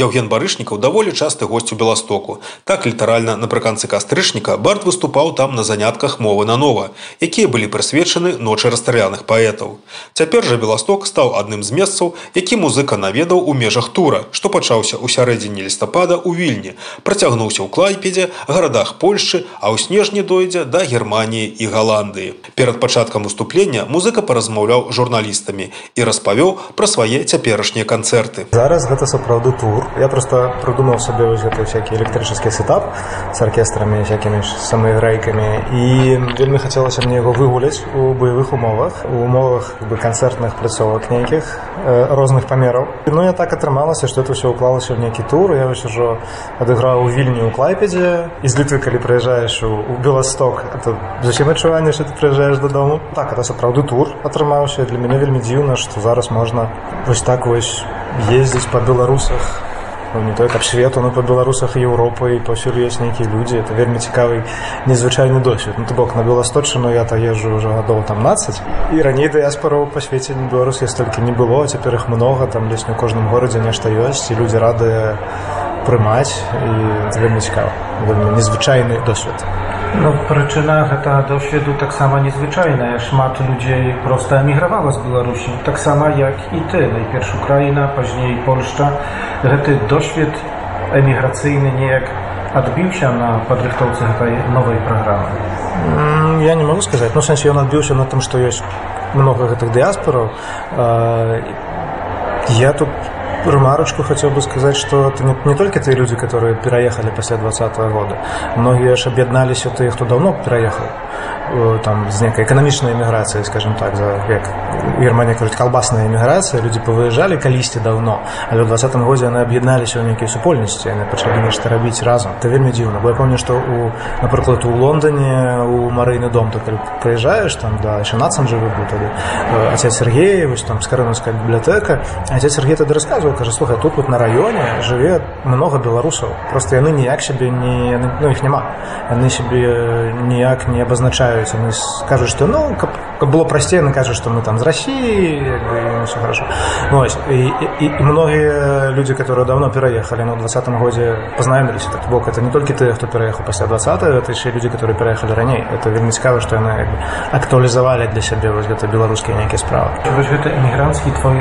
Яўген барышнікаў даволі часты госць у беластоку. Так літаральна напрыканцы кастрычніка бард выступаў там на занятках мовы на нова якія былі прысвечаны ночы расстраляных паэтаў. Цяпер жа беласток стаў адным з месцаў які музыка наведаў у межах тура што пачаўся ў сярэдзіне лістапада ў вільні працягнуўся ў клайпедзе гарадах польшчы а ў снежні дойдзе да германії і галандыі. Перад пачаткам выступлення музыка паразмаўляў журналістамі і распавёў пра свае цяперашнія канцэрты. Зараз гэта сапраўды тур я просто придумал себе вот это всякий электрический сетап с оркестрами всякими самоиграйками и вельмі хотелось мне его выгулять у боевых умовах у умовах бы концертных пляцовок неких э, розных померов. Ну я так атрымалася что это все уклалось в некий тур. Я вообще же отыграл у вильни у клайпеде. Из литвы коли приезжаешь у, у белосток это зачем адчуванне что ты приезжаешь до дому так это сапраўды тур атрымаўся для меня вельмі дзіўна что зараз можно вось так вось ездить по беларусах ну, не только свету но по беларусах Европы і паўсюль ёсць нейкія людзі это вельмі цікавы незвычайны досвед. Ну, то бок на беласточыну я то езжу уже гадоў там 12 і раней дыяспораў па свеце беларус я столькі не было. Цяпер іх много там лесь у кожным горадзе нешта ёсць і людзі рады прымаць і вельмі цікава вельмі незвычайны досвед No, прычына гэтага досведу таксама незвычайная шмат людзей проста эмігравала з беларусі таксама як і ты найперш украіна пазней польшча гэты досвед эміграцыйны неяк адбіўся на падрыхтоўцы гэтай новай праграмы я не могу сказаць ну сэнсе ён адбіўся на тым што ёсць много гэтых дыяспораў я тут ремарочку хотел бы сказать, что это не, не только те люди, которые переехали после 2020 года, многие же объединались от тех, кто давно переехал. Э, там з некай эканамічнай эміграцыі скажем так за як Германія кажуць калбасная эміграцыя людзі павыязджалі калісьці даўно але ў двадцатым годзе яны аб'ядналіся ў нейкай супольнасці яны пачалі нешта рабіць разам это вельмі дзіўна бо я помню што у напрыклад у лондоне у марыйны дом калі прыязджаеш там да яшчэ нацам жывы быў тады отец Сергей вось там скарынаўская бібліятэка отец Сергей тады расказваў кажа слухай тут вот на раёне жыве много беларусаў просто яны ніяк сябе не ну іх няма яны сябе ніяк не абазначаюць они скажут, что, ну, как, как было простее, они кажут, что мы там России, и все хорошо. Ну, и, и, и многие люди, которые давно переехали, ну, в 20 году познакомились, так бок, это не только те, кто переехал после 20 это еще люди, которые переехали ранее. Это вельми цікаво, что они актуализовали для себя вот это белорусские некие справы. Вот это иммигрантский твой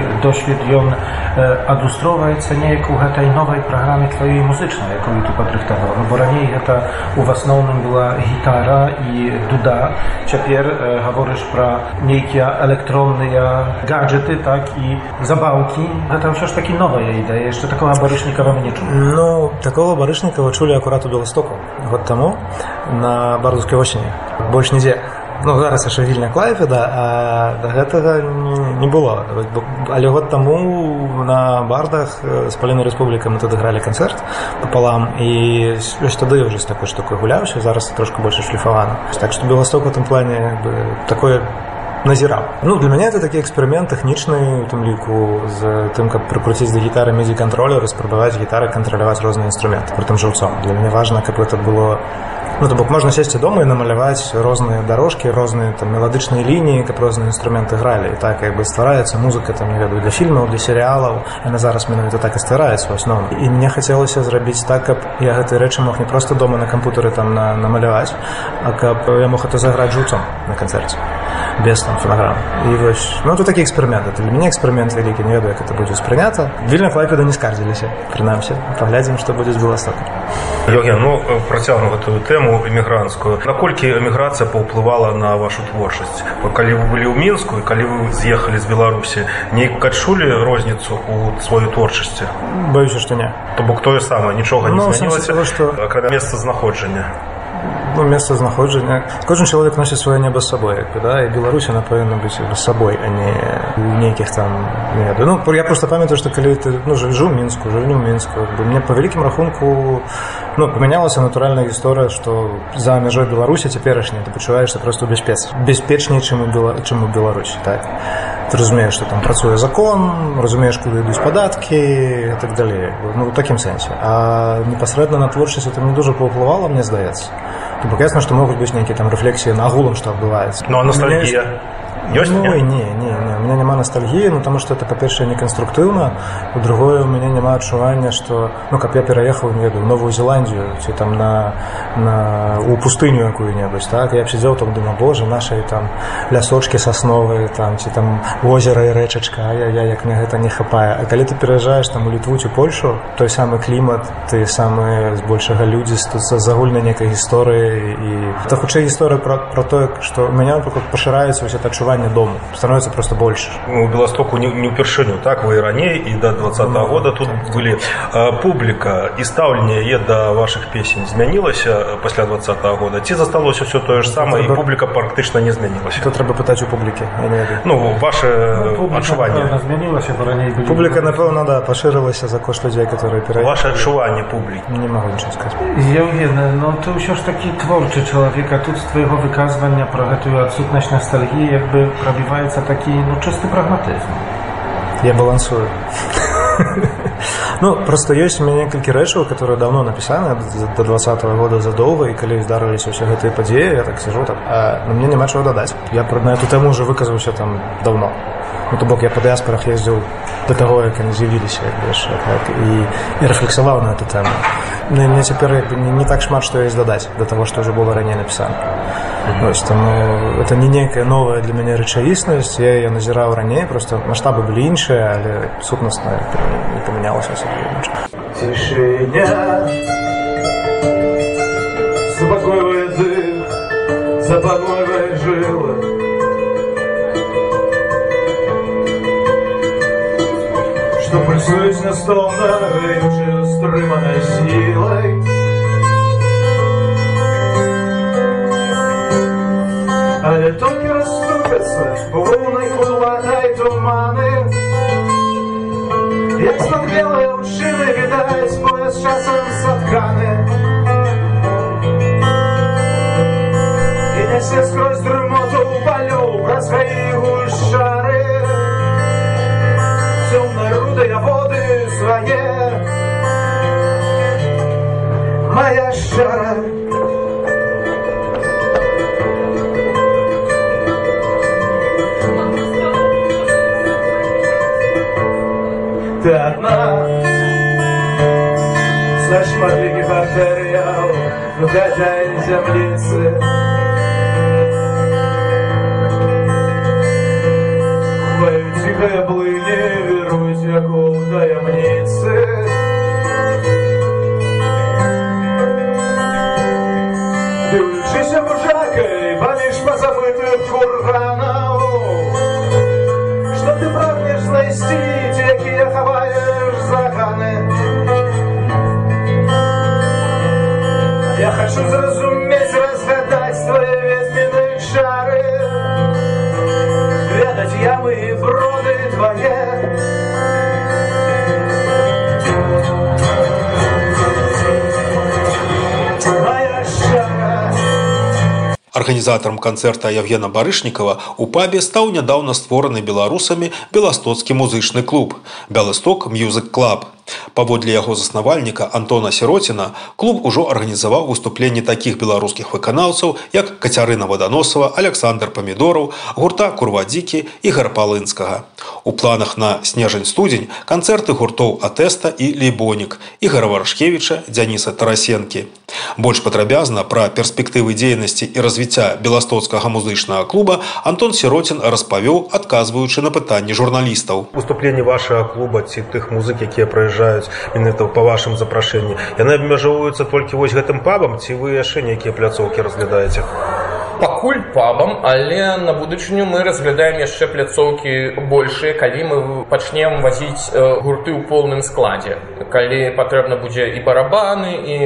досвид, он э, адлюстровывается неяк у этой новой программы твоей музычной, которую ты подрыхтовал. Ну, бо ранее это в основном была гитара и дуда, Цяпер э, гаворыш пра нейкія электронныя гаджеты так і забаўкі гэта ўсё ж такі новая ідэя яшчэ такого барышнікава не чу Ну такого барышнікава чулі акурат у беластоку год таму на бардускай осені больш нідзе ну зараз яшчэ вільня клайфеда а да гэтага не, не было. Але год таму на бардах з паліной рэспубліка мы тут гралі канцэрт пополам і ёсць тады ўжо з такой штукой гуляўся зараз трошку больше шліфавана так што беласток у тым плане такое назіраў. Ну для мяне это такі эксперымент тэхнічны у тым ліку з тым каб прыкруціць да гітары медзі кантролю распрабаваць гітары кантраляваць розныя інструменты пры тым жыўцом. Для мяне важна каб это было Ну, то бок можна сесці дома і намаляваць розныя дарожкі розныя там меладычныя лініі каб розныя інструменты гралі і так як бы ствараецца музыка там не ведаю для фільмаў для серыялаў яна зараз менавіта так і ствараецца у асноўным і мне хацелася зрабіць так каб я гэтай рэчы мог не просто дома на кампутары там на, намаляваць а каб я мог это заграць жуцом на канцэрце без там фонограмм і вось ну тут такі эксперымент это для мяне эксперымент вялікі не ведаю як это будзе спрынята вільня флайпеда не скардзіліся прынамсі паглядзім што будзе з беластока Йоген, ну працягну гэтую тэму эмігранцкую наколькі эміграцыя паўплывала на вашу творчасць калі вы былі ў мінску і калі вы з'ехалі з беларусі нейк адчулі розніцу у сваёй творчасці баюся што не. То бок тое самае нічога не Ну, змянілася што- акрамя месца знаходжання ну, месца знаходжання кожны чалавек носіць сваё неба сабой як да? І беларусь она павінна быць сабой а не у нейкіх там не ведаю. ну я просто памятаю што калі ты ну жыву мінску жывню мінску бы, мне па вялікім рахунку ну памянялася натуральная гісторыя што за мяжой беларусі цяперашняй ты пачуваешься просто бяспец бяспечней чым у Бела... чым у беларусі так? Ты разумееш што там працуе закон разумееш куды ідуць падаткі так далей ну у такім сэнсе а непасрэдна на творчасць это не дужа паўплывала мне здаецца то бок ясна што могуць быць нейкія там рэфлексіі на агулам што адбываецца Ну а ностальгія ёсць ну, не? не, не, не, у меня няма ностальгии, ну, потому что это, по-перше, не конструктивно, по-другое, у меня няма адчування, что, ну, как я переехал, не ведаю, Новую Зеландию, ці там на, на, у пустыню какую-нибудь, так, я б сидел там, думаю, боже, наши там лясочки сосновые, там, ці там озеро и речечка, ай-яй-яй, як мне гэта не хапае. А калі ты переезжаешь там у Литву ці Польшу, той самы клімат, ты самы збольшага людзі з загульнай некай гісторыі і это хутчэй гісторыя про, про тое, што у мяне, напрыклад, пашыраецца вось это адчуванне дому, становіцца просто больше. у беластоку не, не ўпершыню так вы раней і да двадцатого года тут былі публіка і стаўленне яе да вашых песень змянілася пасля двадцатого года ці засталося все тое ж самае і Трэба- публіка практычна не змянілася Тут трэба пытаць у публікі, я не ведаю. ну ваше адчуванне змянілася, раней былі... Публіка, напэўна, да, пашырылася за кошт людзей, которые пераехалі. ваше адчуванне публікі Не могу нічого сказаць. Євген, ну ти ўсё ж такі творчы чалавек, а тут з твайго выказвання пра гэтую адсутнасць ностальгіі як бы прабіваецца такі ну чысты прагматызм. Я балансую. Ну, просто ёсць у мяне некалькі рэчаў, которые давно напісаны до 20 -го года задоўга і калі здарыліся ўсе гэтыя падзеі, я так сижу так, а на мне няма чаго дадаць. Я пра- на эту тэму уже выказаўся там давно. Ну, то бок я па дыаспорах ездзіў до таго, як яны з'явіліся ж, так, і, і рэфлексаваў на эту тэму. Ну, і мне цяпер як бы, не, не так шмат, што ёсць дадаць да таго, што ўжо было раней напісана. Ось, таму это не нейкая новая для мяне рэчаіснасць я яе назіраў раней просто маштабы былі іншыя але сутнасна не памянялася асабліва нічога. Тишиня, Спокойный танцують на стонах, вже стримана сілай. Але тільки розступиться, волни хвилей тумани, як смотрели лучини, віддають пояс часом сотканы. И не все сквозь дремоту полю, проскаивают свое Моя шара Ты одна. Слышь, подвиги повторял Угадай землицы Твою тихое блы хочу зразумець, разгадаць твае ветвіны чары, ведаць ямы і броды шара. Арганізатарам канцэрта Евгена Барышнікава у пабе стаў нядаўна створаны беларусамі беластоцкі музычны клуб Бялысток Мюзык Клаб. Паводле яго заснавальніка Антона Сіроціна клуб ужо арганізаваў выступленні такіх беларускіх выканаўцаў, як Кацярына Ваданосава, Александр Памідораў, гурта Курвадзікі і Гарпалынскага. У планах на снежань-студзень канцэрты гуртоў Атэста і Лейбонік, Ігара Варашкевіча, Дзяніса Тарасенкі. Больш падрабязна пра перспектывы дзейнасці і развіцця беластоцкага музычнага клуба Антон Сіроцін распавёў, адказваючы на пытанні журналістаў. Выступленні вашага клуба ці тых музык, якія прыязджаюць менавіта па вашым запрашэнні. Яны абмяжоўваюцца толькі вось гэтым пабам ці вы яшчэ нейкія пляцоўкі разглядаеце. Пакуль пабам але на будучыню мы разглядаем яшчэ пляцоўкі большыя. Калі мы пачнем вазіць э, гурты ў полным складзе калі патрэбна будзе і барабаны і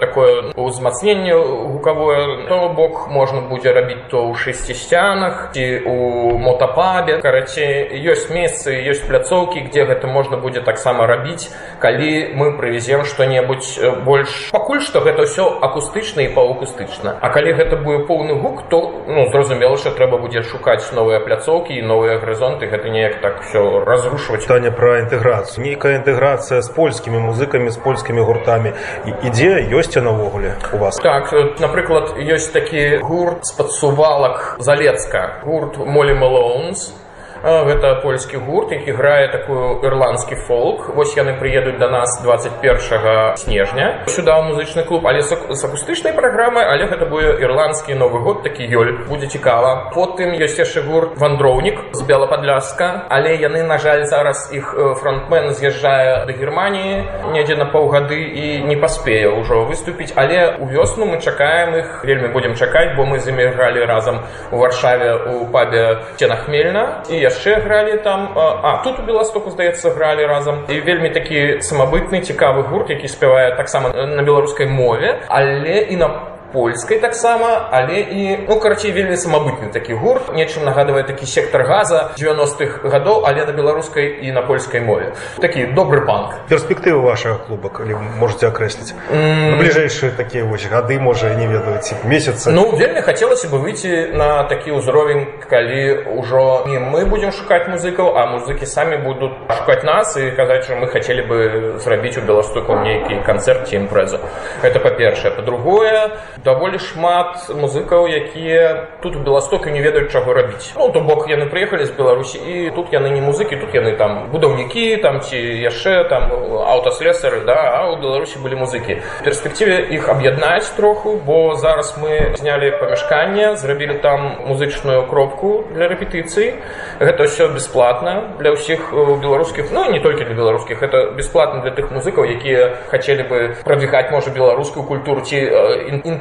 такое ўзмацненне гукавое то бок можна будзе рабіць то ў шасцісцянах ці у мотапабе. Карацей ёсць месцы ёсць пляцоўкі дзе гэта можна будзе таксама рабіць калі мы прывезем што-небудзь э, больш. Пакуль што гэта ўсё акустычна і паўакустычна. А калі гэта будзе поўны гук хто ну зразумела что трэба будзе шукаць новыя пляцоўкі і новыя гарызонты гэта неяк так все разрушваць пытанне пра інтэграцыю нейкая інтэграцыя з польскімі музыкамі з польскімі гуртамі і ідзе ёсць навогуле у вас? Так напрыклад ёсць такі гурт з падсувалак залецка гурт молі малоунс гэта польскі гурт які грае такую ірландскі фолк. Вось яны прыедуць до нас 21 снежня. Сюда музычны клуб але з акустычнай праграмы але гэта будзе ірландскі новы год такі ёль. Будзе цікава. Потым ёсць яшчэ гурт вандроўнік з белападляска. Але яны на жаль зараз іх фронтмен з'язджае до германії недзе на паўгады і не паспее ўжо выступіць. Але у вёсну мы чакаем іх вельмі будзем чакаць бо мы з імі гралі разам у варшаве у пабе ценахмельна і я яшчэ гралі там а тут у беластоку здаецца гралі разам і вельмі такі самабытны цікавы гурт які спявае таксама на беларускай мове. Але і на польскай таксама але і ну карацей вельмі самабытны такі гурт. Нечым нагадвае такі сектор газа 90-х гадоў але на беларускай і на польскай мове. Такі добры панк. Перспектывы вашага клуба калі можете акрэсліць. Mm. бліжэйшыя такія вось гады можа не ведаюць месяцы. Ну вельмі хацелася бы выйти на такі ўзровень калі ўжо не мы будзем шукаць музыкаў а музыкі самі будуць шукаць нас і казаць що мы хацелі бы зрабіць у беластоку нейкі канцэрт ці імпрэзу. Это па-першае. Па-другое даволі шмат музыкаў якія тут у беластоку не ведаюць чаго рабіць. Ну то бок яны прыехалі з беларусі і тут яны не музыкі тут яны там будаўнікі там ці яшчэ там аўтаслесары да а у беларусі былі музыкі. Перспектыве іх аб'яднаць троху бо зараз мы знялі памяшканне зрабілі там музычную кропку для рэпетыцыі гэта все бесплатна для ўсіх беларускіх ну не толькі для беларускіх это бесплатна для тых музыкаў якія хацелі бы прадвігаць можа беларускую культуру ці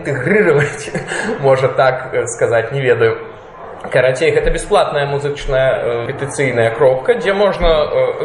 інтэгрировать можа так сказаць не ведаю карацей гэта бесплатная музычная петыцыйная кропка дзе можна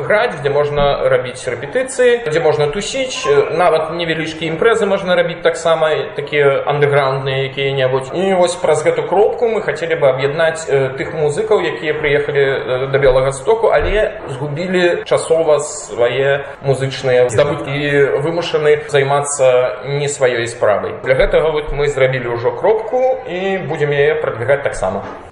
граць дзе можна рабіць рэпетыцыі дзе можна тусіць нават невялічкі імпрэзы можна рабіць таксама такія андэграундныя якія-небудзь і вось праз гэту кропку мы хацелі бы аб'яднаць тых музыкаў якія прыехалі да белага стоку але згубілі часова свае музычныя здабыткі вымушаны займацца не сваёй справай для гэтага вот мы зрабілі ўжо кропку і будзем яе прадвігаць таксама